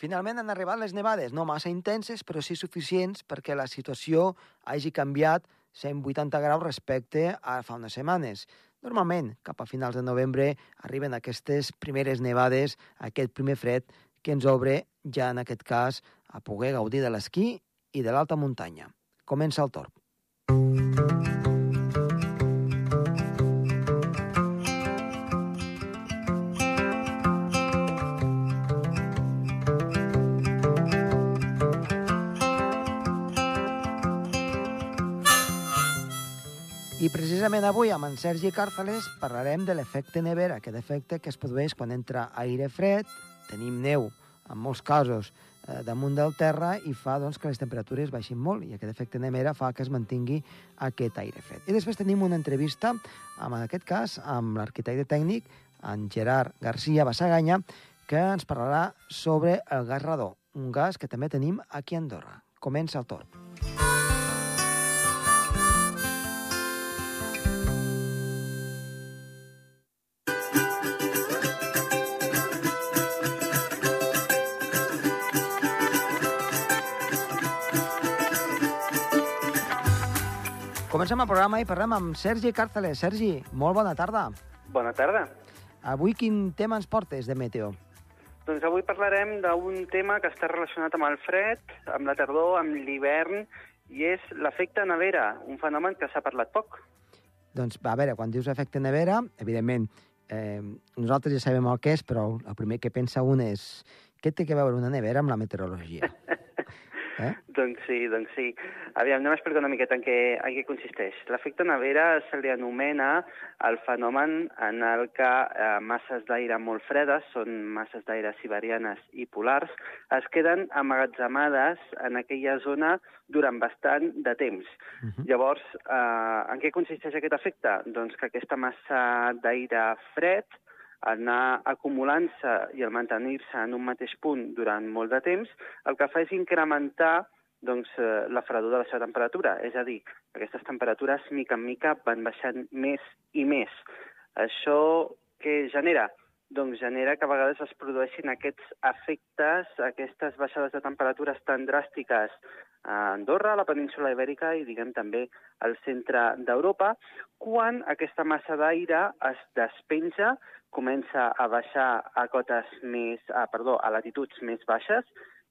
Finalment han arribat les nevades, no massa intenses, però sí suficients perquè la situació hagi canviat 180 graus respecte a fa unes setmanes. Normalment, cap a finals de novembre, arriben aquestes primeres nevades, aquest primer fred, que ens obre, ja en aquest cas, a poder gaudir de l'esquí i de l'alta muntanya. Comença el torb. I precisament avui amb en Sergi Càrceles parlarem de l'efecte nevera, aquest efecte que es produeix quan entra aire fred, tenim neu, en molts casos, eh, damunt del terra i fa doncs, que les temperatures baixin molt i aquest efecte nevera fa que es mantingui aquest aire fred. I després tenim una entrevista, amb, en aquest cas, amb l'arquitecte tècnic, en Gerard Garcia Bassaganya, que ens parlarà sobre el gas radó, un gas que també tenim aquí a Andorra. Comença el torn. Comencem el programa i parlem amb Sergi Càrceles. Sergi, molt bona tarda. Bona tarda. Avui quin tema ens portes de meteo? Doncs avui parlarem d'un tema que està relacionat amb el fred, amb la tardor, amb l'hivern, i és l'efecte nevera, un fenomen que s'ha parlat poc. Doncs, a veure, quan dius efecte nevera, evidentment, eh, nosaltres ja sabem el que és, però el primer que pensa un és què té que veure una nevera amb la meteorologia? Eh? Doncs sí, doncs sí. Aviam, anem a explicar una miqueta en què, en què consisteix. L'efecte nevera se li anomena el fenomen en el que eh, masses d'aire molt fredes, són masses d'aire siberianes i polars, es queden amagatzemades en aquella zona durant bastant de temps. Uh -huh. Llavors, eh, en què consisteix aquest efecte? Doncs que aquesta massa d'aire fred anar acumulant-se i el mantenir-se en un mateix punt durant molt de temps, el que fa és incrementar doncs, eh, la fredor de la seva temperatura. És a dir, aquestes temperatures, mica en mica, van baixant més i més. Això què genera? Doncs genera que a vegades es produeixin aquests efectes, aquestes baixades de temperatures tan dràstiques a Andorra, a la península Ibèrica i, diguem, també al centre d'Europa, quan aquesta massa d'aire es despenja, comença a baixar a cotes més, a, perdó, a latituds més baixes,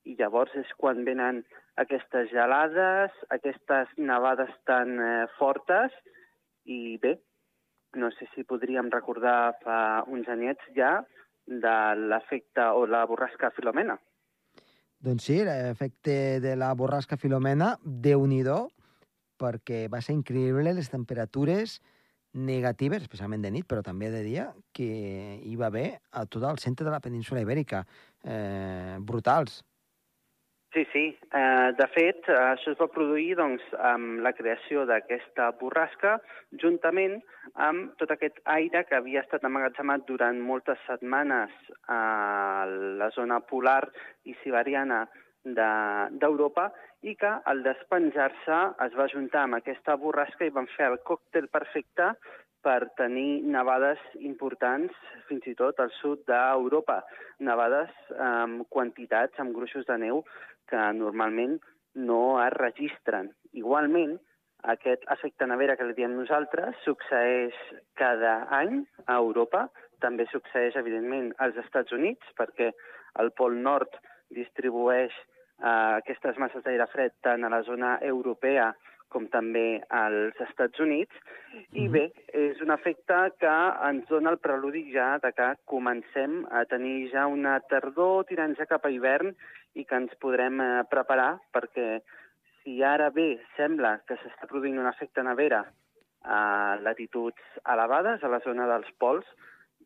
i llavors és quan venen aquestes gelades, aquestes nevades tan eh, fortes, i bé, no sé si podríem recordar fa uns anyets ja de l'efecte o la borrasca Filomena. Doncs sí, l'efecte de la borrasca Filomena, déu nhi perquè va ser increïble les temperatures negatives, especialment de nit, però també de dia, que hi va haver a tot el centre de la península ibèrica. Eh, brutals. Sí, sí. Eh, de fet, això es va produir doncs, amb la creació d'aquesta borrasca, juntament amb tot aquest aire que havia estat amagatzemat durant moltes setmanes a la zona polar i siberiana d'Europa de, i que al despenjar-se es va juntar amb aquesta borrasca i van fer el còctel perfecte per tenir nevades importants fins i tot al sud d'Europa, nevades amb quantitats, amb gruixos de neu que normalment no es registren. Igualment, aquest efecte nevera que li diem nosaltres succeeix cada any a Europa, també succeeix, evidentment, als Estats Units, perquè el Pol Nord distribueix eh, aquestes masses d'aire fred tant a la zona europea com també als Estats Units. I mhm. bé, és un efecte que ens dona el preludi ja de que comencem a tenir ja una tardor tirant ja cap a hivern i que ens podrem eh, preparar perquè si ara bé sembla que s'està produint un efecte nevera a latituds elevades, a la zona dels pols,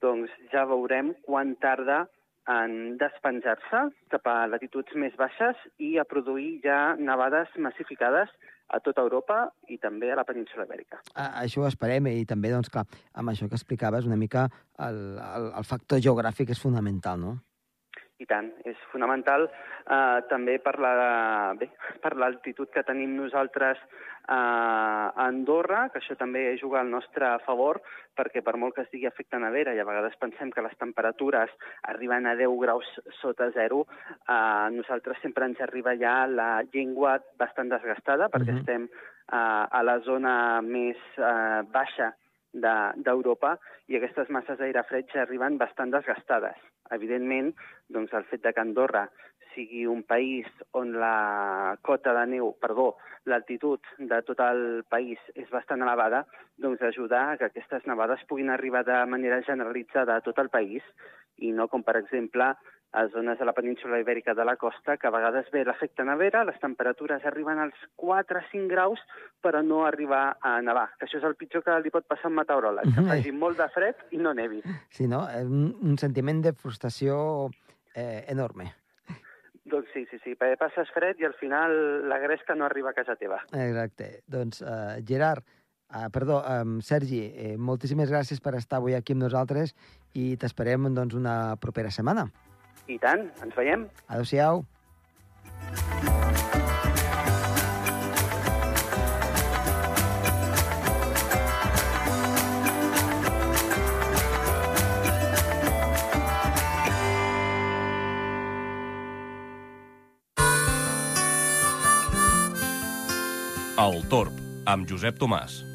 doncs ja veurem quan tarda en despenjar-se cap a latituds més baixes i a produir ja nevades massificades a tota Europa i també a la península Ibèrica. A, això ho esperem i també, doncs, clar, amb això que explicaves una mica el, el, el factor geogràfic és fonamental, no? I tant, és fonamental eh, també per la- l'altitud que tenim nosaltres eh, a Andorra, que això també juga al nostre favor, perquè per molt que estigui efecte nevera i a vegades pensem que les temperatures arriben a 10 graus sota zero, eh, nosaltres sempre ens arriba ja la llengua bastant desgastada, perquè Mhm. estem eh, a la zona més eh, baixa de- d'Europa i aquestes masses d'aire fred ja arriben bastant desgastades. Evidentment, doncs, el fet de que Andorra sigui un país on la cota de neu, perdó, l'altitud de tot el país és bastant elevada, doncs ajuda a que aquestes nevades puguin arribar de manera generalitzada a tot el país i no com, per exemple, a zones de la península ibèrica de la costa, que a vegades ve l'efecte nevera, les temperatures arriben als 4-5 graus, però no arribar a nevar, que això és el pitjor que li pot passar a un meteoròleg, que faci molt de fred i no nevi. Sí, no? És un, sentiment de frustració eh, enorme. Doncs sí, sí, sí, perquè passes fred i al final la gresca no arriba a casa teva. Exacte. Doncs, uh, Gerard, uh, perdó, um, Sergi, eh, moltíssimes gràcies per estar avui aquí amb nosaltres i t'esperem doncs, una propera setmana. I tant, ens veiem. Adéu-siau. El Torb, amb Josep Tomàs.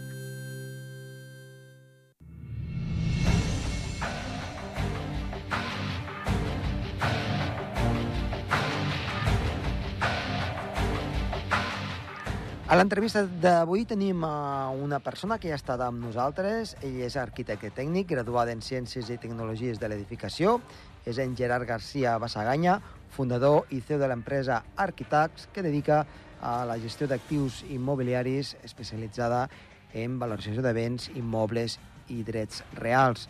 L'entrevista d'avui tenim a una persona que ja ha estat amb nosaltres. Ell és arquitecte tècnic, graduat en Ciències i Tecnologies de l'Edificació. És en Gerard García Basaganya, fundador i CEO de l'empresa Arquitax, que dedica a la gestió d'actius immobiliaris especialitzada en valoració de béns, immobles i drets reals.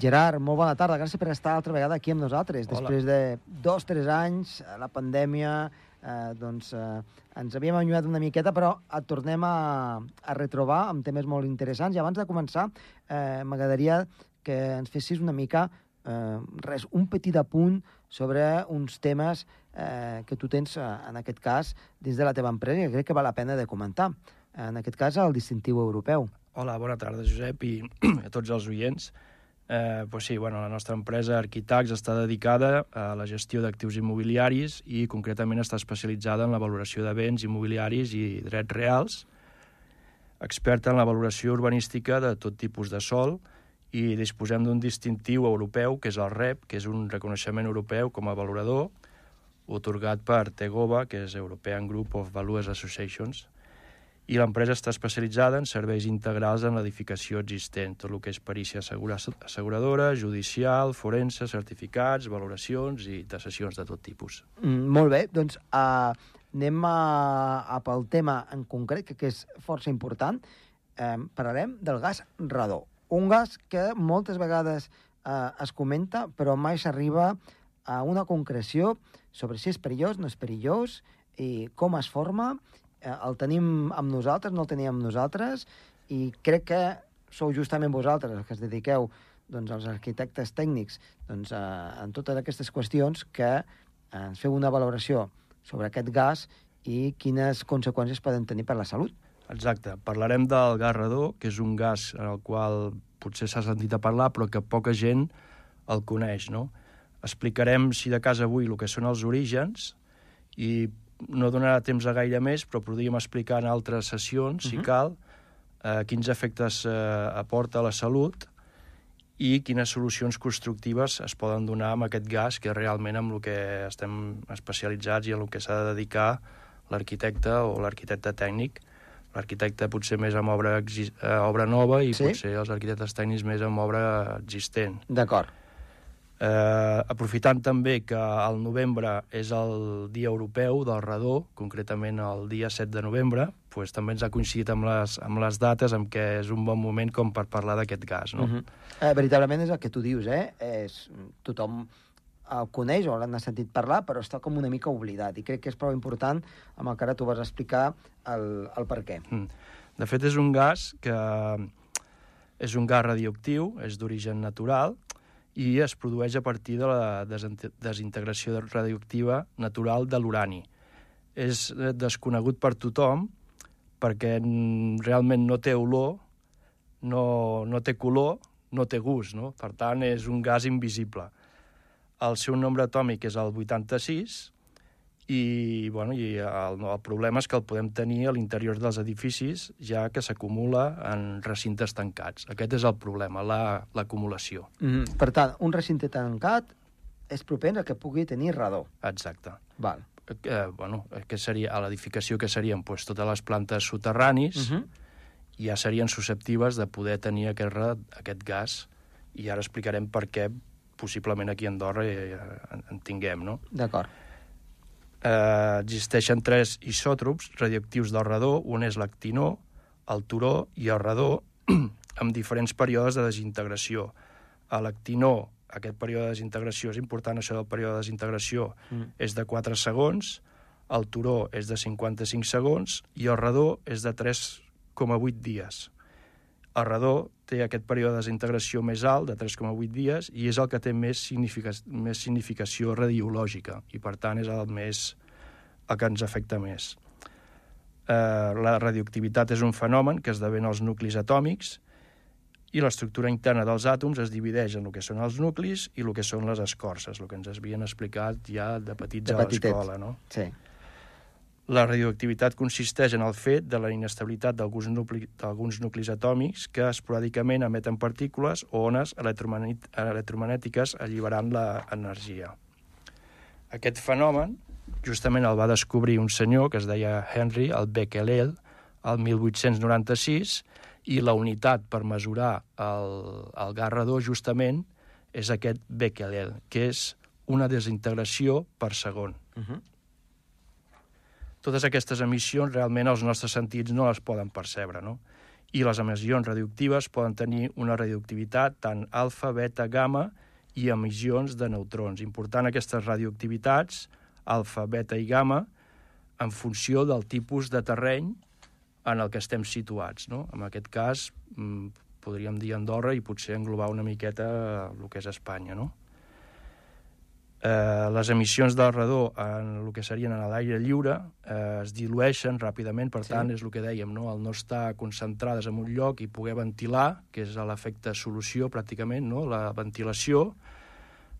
Gerard, molt bona tarda. Gràcies per estar altra vegada aquí amb nosaltres. Hola. Després de dos tres anys, eh, la pandèmia, eh, doncs eh, ens havíem allunyat una miqueta, però et tornem a, a retrobar amb temes molt interessants. I abans de començar, eh, m'agradaria que ens fessis una mica, eh, res, un petit apunt sobre uns temes eh, que tu tens, eh, en aquest cas, dins de la teva empresa, que crec que val la pena de comentar. En aquest cas, el distintiu europeu. Hola, bona tarda, Josep, i a tots els oients. Eh, pues sí, bueno, la nostra empresa Arquitax està dedicada a la gestió d'actius immobiliaris i concretament està especialitzada en la valoració de béns immobiliaris i drets reals, experta en la valoració urbanística de tot tipus de sol i disposem d'un distintiu europeu, que és el REP, que és un reconeixement europeu com a valorador, otorgat per Tegova, que és European Group of Valuers Associations, i l'empresa està especialitzada en serveis integrals en l'edificació existent, tot el que és perícia assegura asseguradora, judicial, forense, certificats, valoracions i taxacions de tot tipus. Mm, molt bé, doncs uh, anem a, a pel tema en concret, que, que és força important. Um, parlarem del gas radó. Un gas que moltes vegades uh, es comenta, però mai s'arriba a una concreció sobre si és perillós, no és perillós, i com es forma, eh, el tenim amb nosaltres, no el tenim amb nosaltres, i crec que sou justament vosaltres els que es dediqueu doncs, als arquitectes tècnics doncs, eh, en totes aquestes qüestions que ens feu una valoració sobre aquest gas i quines conseqüències poden tenir per la salut. Exacte. Parlarem del gas radó, que és un gas en el qual potser s'ha sentit a parlar, però que poca gent el coneix, no? Explicarem, si de cas avui, el que són els orígens i no donarà temps a gaire més, però podríem explicar en altres sessions, uh -huh. si cal, eh, quins efectes eh, aporta a la salut i quines solucions constructives es poden donar amb aquest gas, que realment amb el que estem especialitzats i en el que s'ha de dedicar l'arquitecte o l'arquitecte tècnic. L'arquitecte potser més amb obra, eh, obra nova i sí? potser els arquitectes tècnics més amb obra existent. D'acord. Eh, aprofitant també que el novembre és el Dia Europeu del Radó, concretament el dia 7 de novembre, pues, també ens ha coincidit amb les, amb les dates en què és un bon moment com per parlar d'aquest gas. No? Uh -huh. eh, veritablement és el que tu dius, eh? És, tothom el coneix o l'han sentit parlar, però està com una mica oblidat. I crec que és prou important, amb el que ara tu vas explicar, el, el per què. Mm. De fet, és un gas que és un gas radioactiu, és d'origen natural, i es produeix a partir de la desintegració radioactiva natural de l'urani. És eh, desconegut per tothom perquè realment no té olor, no, no té color, no té gust, no? Per tant, és un gas invisible. El seu nombre atòmic és el 86 i, bueno, i el, el problema és que el podem tenir a l'interior dels edificis ja que s'acumula en recintes tancats. Aquest és el problema, l'acumulació. La, mm -hmm. Per tant, un recinte tancat és propens a que pugui tenir radó. Exacte. Val. Eh, bueno, que seria, a l'edificació que serien pues, totes les plantes soterranis, uh mhm. -huh. ja serien susceptibles de poder tenir aquest, aquest gas, i ara explicarem per què possiblement aquí a Andorra eh, en, en tinguem, no? D'acord eh, existeixen tres isòtrops radioactius del radó, un és l'actinó, el turó i el radó, amb diferents períodes de desintegració. A l'actinó, aquest període de desintegració, és important això del període de desintegració, mm. és de 4 segons, el turó és de 55 segons i el radó és de 3,8 dies. El radó té aquest període de desintegració més alt, de 3,8 dies, i és el que té més, significa més significació radiològica, i per tant és el, més, el que ens afecta més. Eh, la radioactivitat és un fenomen que esdevé en els nuclis atòmics, i l'estructura interna dels àtoms es divideix en el que són els nuclis i el que són les escorces, el que ens havien explicat ja de petits de a l'escola, no? Sí. La radioactivitat consisteix en el fet de la inestabilitat d'alguns nucli, nuclis atòmics que esporàdicament emeten partícules o ones electromagnètiques alliberant l'energia. Aquest fenomen justament el va descobrir un senyor que es deia Henry, el Becquerel, el 1896, i la unitat per mesurar el, el gas radó justament és aquest Becquerel, que és una desintegració per segon. Uh -huh totes aquestes emissions realment els nostres sentits no les poden percebre, no? I les emissions radioactives poden tenir una radioactivitat tant alfa, beta, gamma i emissions de neutrons. Important aquestes radioactivitats, alfa, beta i gamma, en funció del tipus de terreny en el que estem situats. No? En aquest cas, mm, podríem dir Andorra i potser englobar una miqueta el que és Espanya. No? Eh, les emissions del radó en el que serien en l'aire lliure eh, es dilueixen ràpidament, per sí. tant, és el que dèiem, no? el no estar concentrades en un lloc i poder ventilar, que és l'efecte solució pràcticament, no? la ventilació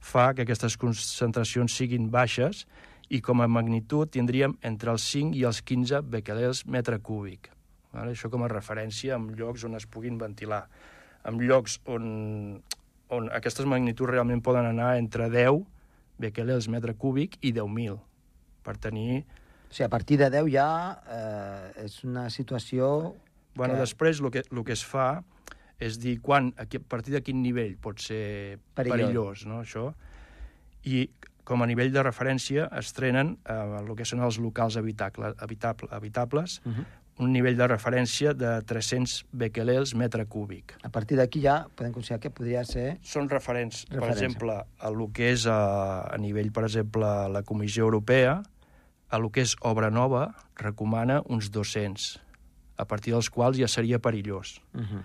fa que aquestes concentracions siguin baixes i com a magnitud tindríem entre els 5 i els 15 becquerels metre cúbic. Vale? Això com a referència en llocs on es puguin ventilar. En llocs on, on aquestes magnituds realment poden anar entre 10 becquerels metre cúbic i 10.000 per tenir... O sigui, a partir de 10 ja eh, és una situació... Bueno, que... després el que, el que es fa és dir quan, a, a partir de quin nivell pot ser perillós, perillós no, això? I com a nivell de referència es trenen eh, el que són els locals habitacle, habitable, habitables, uh -huh un nivell de referència de 300 becquerels metre cúbic. A partir d'aquí ja podem considerar que podria ser... Són referents, referència. per exemple, a lo que és a, a nivell, per exemple, la Comissió Europea, a lo que és obra nova, recomana uns 200, a partir dels quals ja seria perillós. Uh -huh.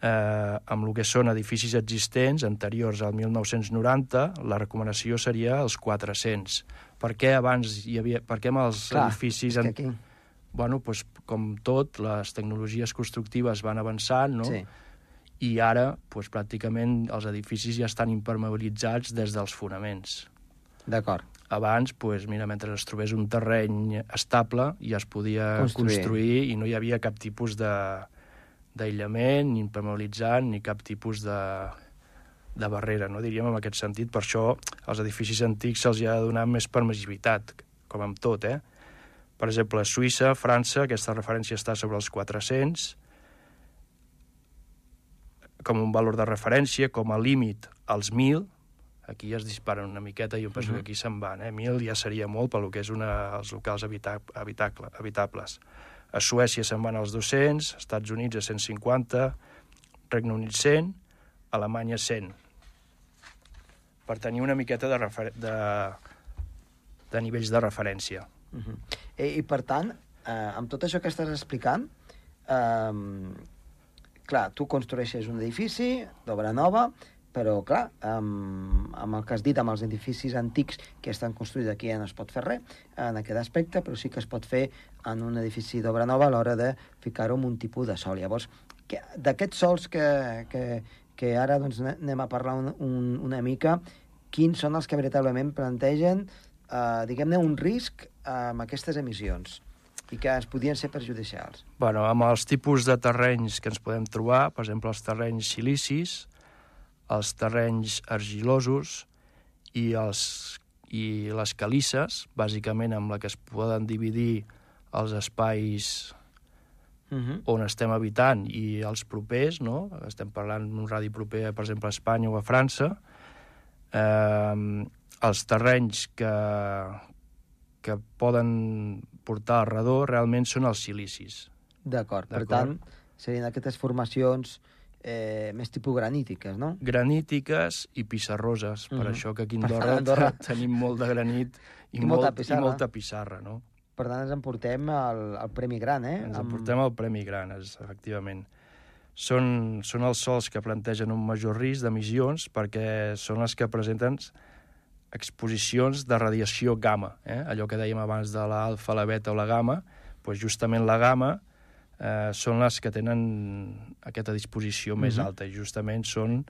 eh, amb el que són edificis existents anteriors al 1990, la recomanació seria els 400. Per què abans hi havia... Per què amb els Clar, edificis... En... Aquí bueno, pues, com tot, les tecnologies constructives van avançant, no? Sí. I ara, pues, pràcticament, els edificis ja estan impermeabilitzats des dels fonaments. D'acord. Abans, pues, mira, mentre es trobés un terreny estable, ja es podia construir, construir i no hi havia cap tipus de d'aïllament, ni impermeabilitzant, ni cap tipus de, de barrera, no? diríem en aquest sentit. Per això als edificis antics se'ls ha de donar més permissivitat, com amb tot, eh? Per exemple, Suïssa, França, aquesta referència està sobre els 400, com un valor de referència, com a límit als 1.000, aquí ja es disparen una miqueta i jo penso uh -huh. que aquí se'n van, eh? 1.000 ja seria molt pel que és una, els locals habita habitacle, habitables. A Suècia se'n van als 200, Estats Units a 150, Regne Unit 100, Alemanya 100. Per tenir una miqueta de, de, de nivells de referència. Uh -huh. I, I, per tant, eh, amb tot això que estàs explicant, eh, clar, tu construeixes un edifici d'obra nova però, clar, amb, amb el que has dit, amb els edificis antics que estan construïts aquí ja no es pot fer res en aquest aspecte, però sí que es pot fer en un edifici d'obra nova a l'hora de ficar-ho en un tipus de sol. Llavors, que- d'aquests sols que, que, que ara doncs, ane- anem a parlar un, un, una mica, quins són els que veritablement plantegen, eh, diguem-ne, un risc amb aquestes emissions i que es podien ser perjudicials. Bueno, amb els tipus de terrenys que ens podem trobar, per exemple, els terrenys silicis, els terrenys argilosos i, els, i les calisses, bàsicament amb la que es poden dividir els espais Uh -huh. on estem habitant i els propers, no? estem parlant d'un radi proper, per exemple, a Espanya o a França, eh, els terrenys que, que poden portar al redor realment són els silicis. D'acord. Per tant, serien aquestes formacions eh, més tipus granítiques, no? granítiques i pissarroses, per Mhm. això que aquí a Andorra, Andorra- tenim molt de granit i, I molta molt, pissarra. i molta pissarra, no? Per tant, ens emportem el, el Premi Gran, eh? Ens Amb- emportem el Premi Gran, és, efectivament. Són, són els sols que plantegen un major risc d'emissions perquè són els que presenten exposicions de radiació gamma, eh? allò que dèiem abans de l'alfa, la beta o la gamma, doncs justament la gamma eh, són les que tenen aquesta disposició més Mhm. alta i justament són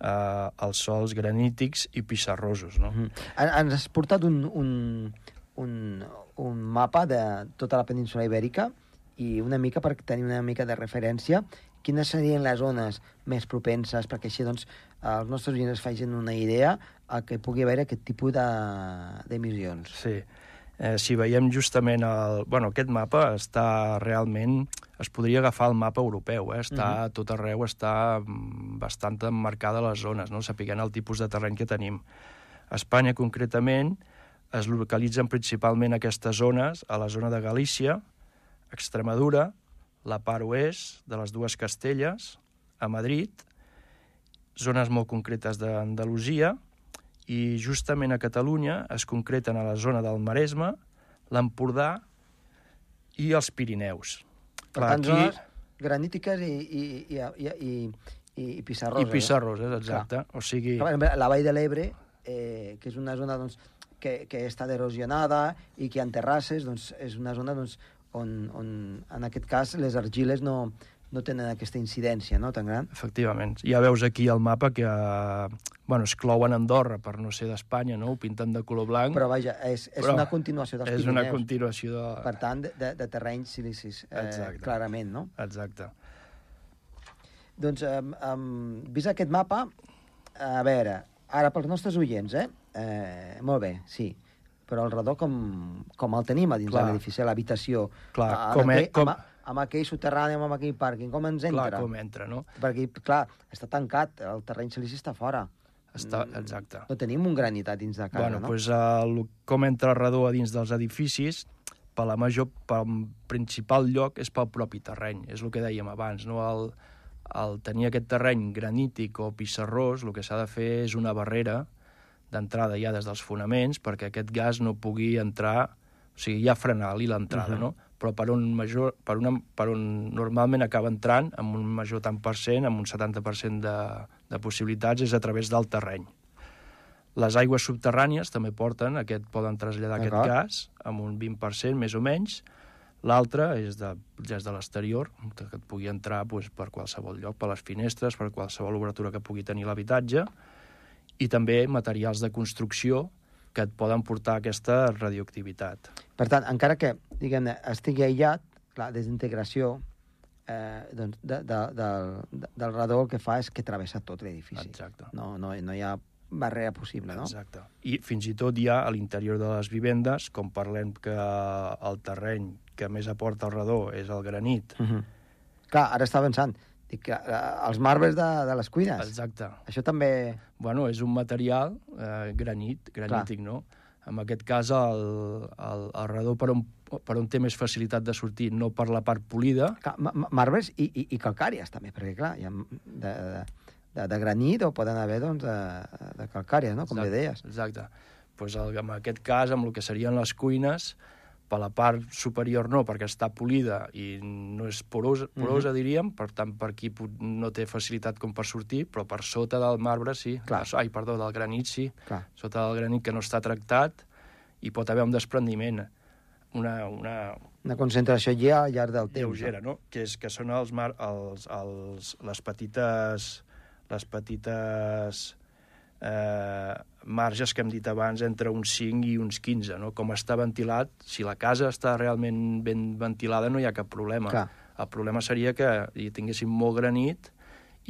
eh, els sols granítics i pissarrosos. No? Mhm. En- Ens has portat un, un, un, un mapa de tota la península ibèrica i una mica per tenir una mica de referència quines serien les zones més propenses perquè així doncs els nostres oients es facin una idea a que pugui haver aquest tipus de- d'emissions. Sí. Eh, si veiem justament el... Bueno, aquest mapa està realment... Es podria agafar el mapa europeu, eh? Està Mhm. a tot arreu, està mm, bastant emmarcada les zones, no? sapiguent el tipus de terreny que tenim. A Espanya, concretament, es localitzen principalment aquestes zones a la zona de Galícia, Extremadura, la part oest de les dues Castelles, a Madrid, zones molt concretes d'Andalusia, i justament a Catalunya es concreten a la zona del Maresme, l'Empordà i els Pirineus. Per tant, zones granítiques i, i, i, i, i, i, i pissarroses. I pissarroses, exacte. O sigui, Clar, per exemple, la Vall de l'Ebre, eh, que és una zona doncs, que, que està erosionada i que hi ha terrasses, doncs, és una zona doncs, on, on, en aquest cas, les argiles no, no tenen aquesta incidència no, tan gran. efectivament. Ja veus aquí el mapa que eh, bueno, es clouen Andorra per no ser d'Espanya, no? ho pinten de color blanc. Però, vaja, és, és Però una continuació dels és Pirineus. una continuació de... Per tant, de, de, terrenys silicis, eh, Exacte. clarament, no? Exacte. Doncs, um, um, vist aquest mapa, a veure, ara pels nostres oients, eh? eh molt bé, sí, però el redó com, com el tenim a dins Clar. de l'edifici, a l'habitació? Clar, amb com aquell, e- com- Amb, amb aquell soterrani, amb aquell pàrquing, com ens entra? Clar, com entra, no? Perquè, clar, està tancat, el terreny silici està fora. Està, exacte. No tenim un granit a dins de casa, bueno, no? pues, el, com entra el redó a dins dels edificis, per la major, pel principal lloc és pel propi terreny. És el que dèiem abans, no? El, el tenir aquest terreny granític o pissarrós, el que s'ha de fer és una barrera d'entrada ja des dels fonaments perquè aquest gas no pugui entrar, o sigui, ja frenar-li l'entrada, Mhm. no? Però per on, major, per, una, per on normalment acaba entrant, amb un major tant per cent, amb un 70% de, de possibilitats, és a través del terreny. Les aigües subterrànies també porten, aquest poden traslladar aquest gas amb un 20% més o menys. L'altre és de, ja és de l'exterior, que et pugui entrar doncs, per qualsevol lloc, per les finestres, per qualsevol obertura que pugui tenir l'habitatge, i també materials de construcció que et poden portar aquesta radioactivitat. Per tant, encara que, diguem-ne, estigui aïllat, la desintegració eh, doncs, de, de, de, de, del redó el que fa és que travessa tot l'edifici. Exacte. No, no, no hi ha barrera possible, no? Exacte. I fins i tot hi ha a l'interior de les vivendes, com parlem que el terreny que més aporta al redó és el granit. Uh -huh. Clar, ara està pensant, dic eh, els marbres de, de les cuines, Exacte. això també... Bueno, és un material eh, granit, granític, no? En aquest cas, el, el, el redó per on, per on té més facilitat de sortir, no per la part polida, Clar, ma- ma- marbres i, i, i calcàries, també, perquè, clar, hi ha de, de, de, granit o poden haver, doncs, de, de calcàries, no?, com bé Exacte, deies. Exacte. Pues el, en aquest cas, amb el que serien les cuines, per la part superior no, perquè està polida i no és porosa, porosa uh -huh. diríem, per tant, per aquí no té facilitat com per sortir, però per sota del marbre sí. Clar. Ai, perdó, del granit sí. Clar. Sota del granit que no està tractat i pot haver un desprendiment, una, una, Una concentració ja al llarg del temps. lleugera, no? Que, és, que són els, mar, els, els, les petites les petites eh, marges que hem dit abans entre uns 5 i uns 15, no? Com està ventilat, si la casa està realment ben ventilada no hi ha cap problema. Clar. El problema seria que hi tinguéssim molt granit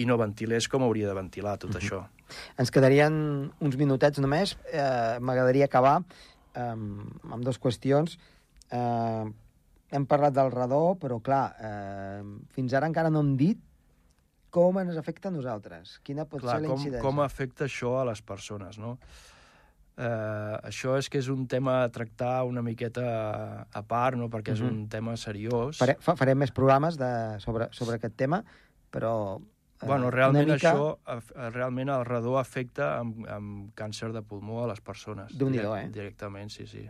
i no ventilés com hauria de ventilar tot uh -huh. això. Ens quedarien uns minutets només. Eh, M'agradaria acabar eh, amb dues qüestions. Eh, hem parlat del radó, però, clar, eh, fins ara encara no hem dit com ens afecta a nosaltres. Quina pot Clar, ser la com, incidència? com afecta això a les persones, no? Eh, això és que és un tema a tractar una miqueta a part, no? perquè és Mhm. un tema seriós. Fare, fa, farem més programes de, sobre, sobre aquest tema, però... eh, Bueno, realment mica... això, realment el radó afecta amb, amb càncer de pulmó a les persones. Déu-n'hi-do, Direct- eh? Directament, sí, sí.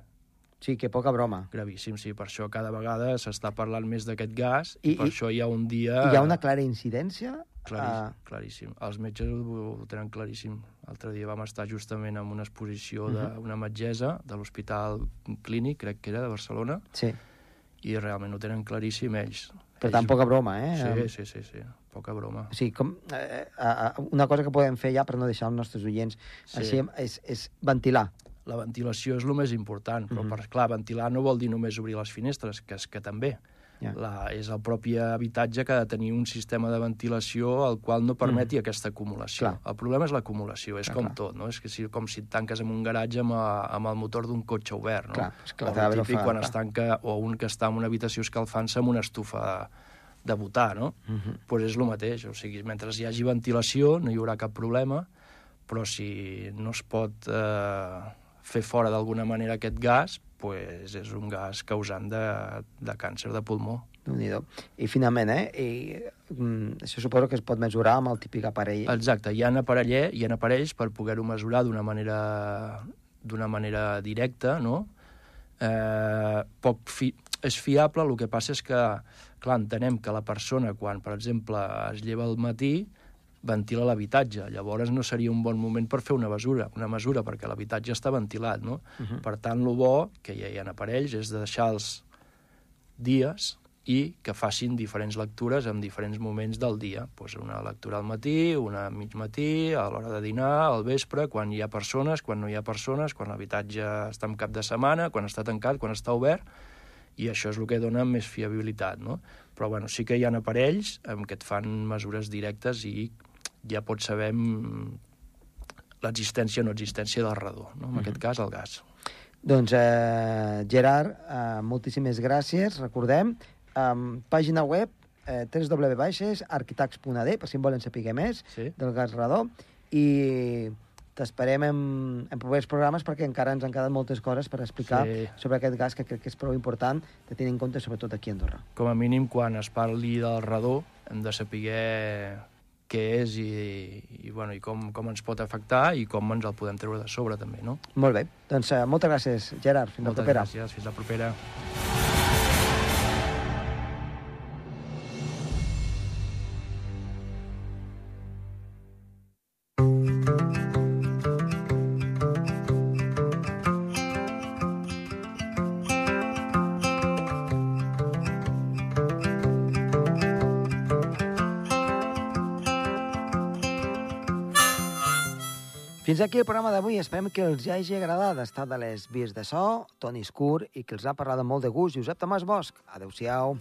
Sí, que poca broma. Gravíssim, sí. Per això cada vegada s'està parlant més d'aquest gas i, I- per i- això hi ha un dia... Hi ha una clara incidència? Claríssim, Ah. claríssim. Els metges ho, ho tenen claríssim. L'altre dia vam estar justament en una exposició d'una metgessa de l'Hospital Clínic, crec que era, de Barcelona, Sí. i realment ho tenen claríssim ells. Per tant, poca broma, eh? Sí, sí, sí, sí. Poca broma. Sigui, com, eh, eh, una cosa que podem fer ja per no deixar els nostres oients Sí. així és, és ventilar. La ventilació és el més important, però, Mhm. per, clar, ventilar no vol dir només obrir les finestres, que és que també. Ja. La, és el propi habitatge que ha de tenir un sistema de ventilació al qual no permeti aquesta acumulació. Clar. El problema és l'acumulació, és Clar, com clar. tot, no? És que si, com si et tanques en un garatge amb, a, amb el motor d'un cotxe obert, no? Clar, és clar, o el típic fa- quan clar. es tanca, o un que està en una habitació escalfant-se amb una estufa de botar, no? Mhm. pues és el mateix, o sigui, mentre hi hagi ventilació no hi haurà cap problema, però si no es pot eh, fer fora d'alguna manera aquest gas, pues és un gas causant de, de càncer de pulmó. déu I finalment, eh? I, mm, això suposo que es pot mesurar amb el típic aparell. Exacte, hi ha, apareller, hi ha aparells per poder-ho mesurar d'una manera, d'una manera directa, no? Eh, poc fi, és fiable, el que passa és que, clar, entenem que la persona, quan, per exemple, es lleva al matí, ventila l'habitatge. Llavors no seria un bon moment per fer una mesura, una mesura perquè l'habitatge està ventilat, no? Uh -huh. Per tant, el bo, que ja hi ha aparells, és deixar-los dies i que facin diferents lectures en diferents moments del dia. Pues una lectura al matí, una a mig matí, a l'hora de dinar, al vespre, quan hi ha persones, quan no hi ha persones, quan l'habitatge està en cap de setmana, quan està tancat, quan està obert, i això és el que dona més fiabilitat, no? Però, bueno, sí que hi ha aparells amb què et fan mesures directes i ja pots saber mm, l'existència o no existència del radó, no? en aquest cas el gas. Doncs, eh, Gerard, eh, moltíssimes gràcies. Recordem, eh, pàgina web eh, www.arquitax.d, per si en volen saber més, Sí? del gas radó, i t'esperem en, en propers programes perquè encara ens han quedat moltes coses per explicar Sí. sobre aquest gas que crec que és prou important de tenir en compte sobretot aquí a Andorra. Com a mínim, quan es parli del radó, hem de saber què és i, i, bueno, i com, com ens pot afectar i com ens el podem treure de sobre, també, no? Molt bé, doncs eh, moltes gràcies, Gerard. Fins Moltes la propera. gràcies, fins la propera. Fins aquí el programa d'avui. Esperem que els hagi agradat estar de les vies de so, Toni Escur, i que els ha parlat amb molt de gust Josep Tomàs Bosch. Adéu-siau.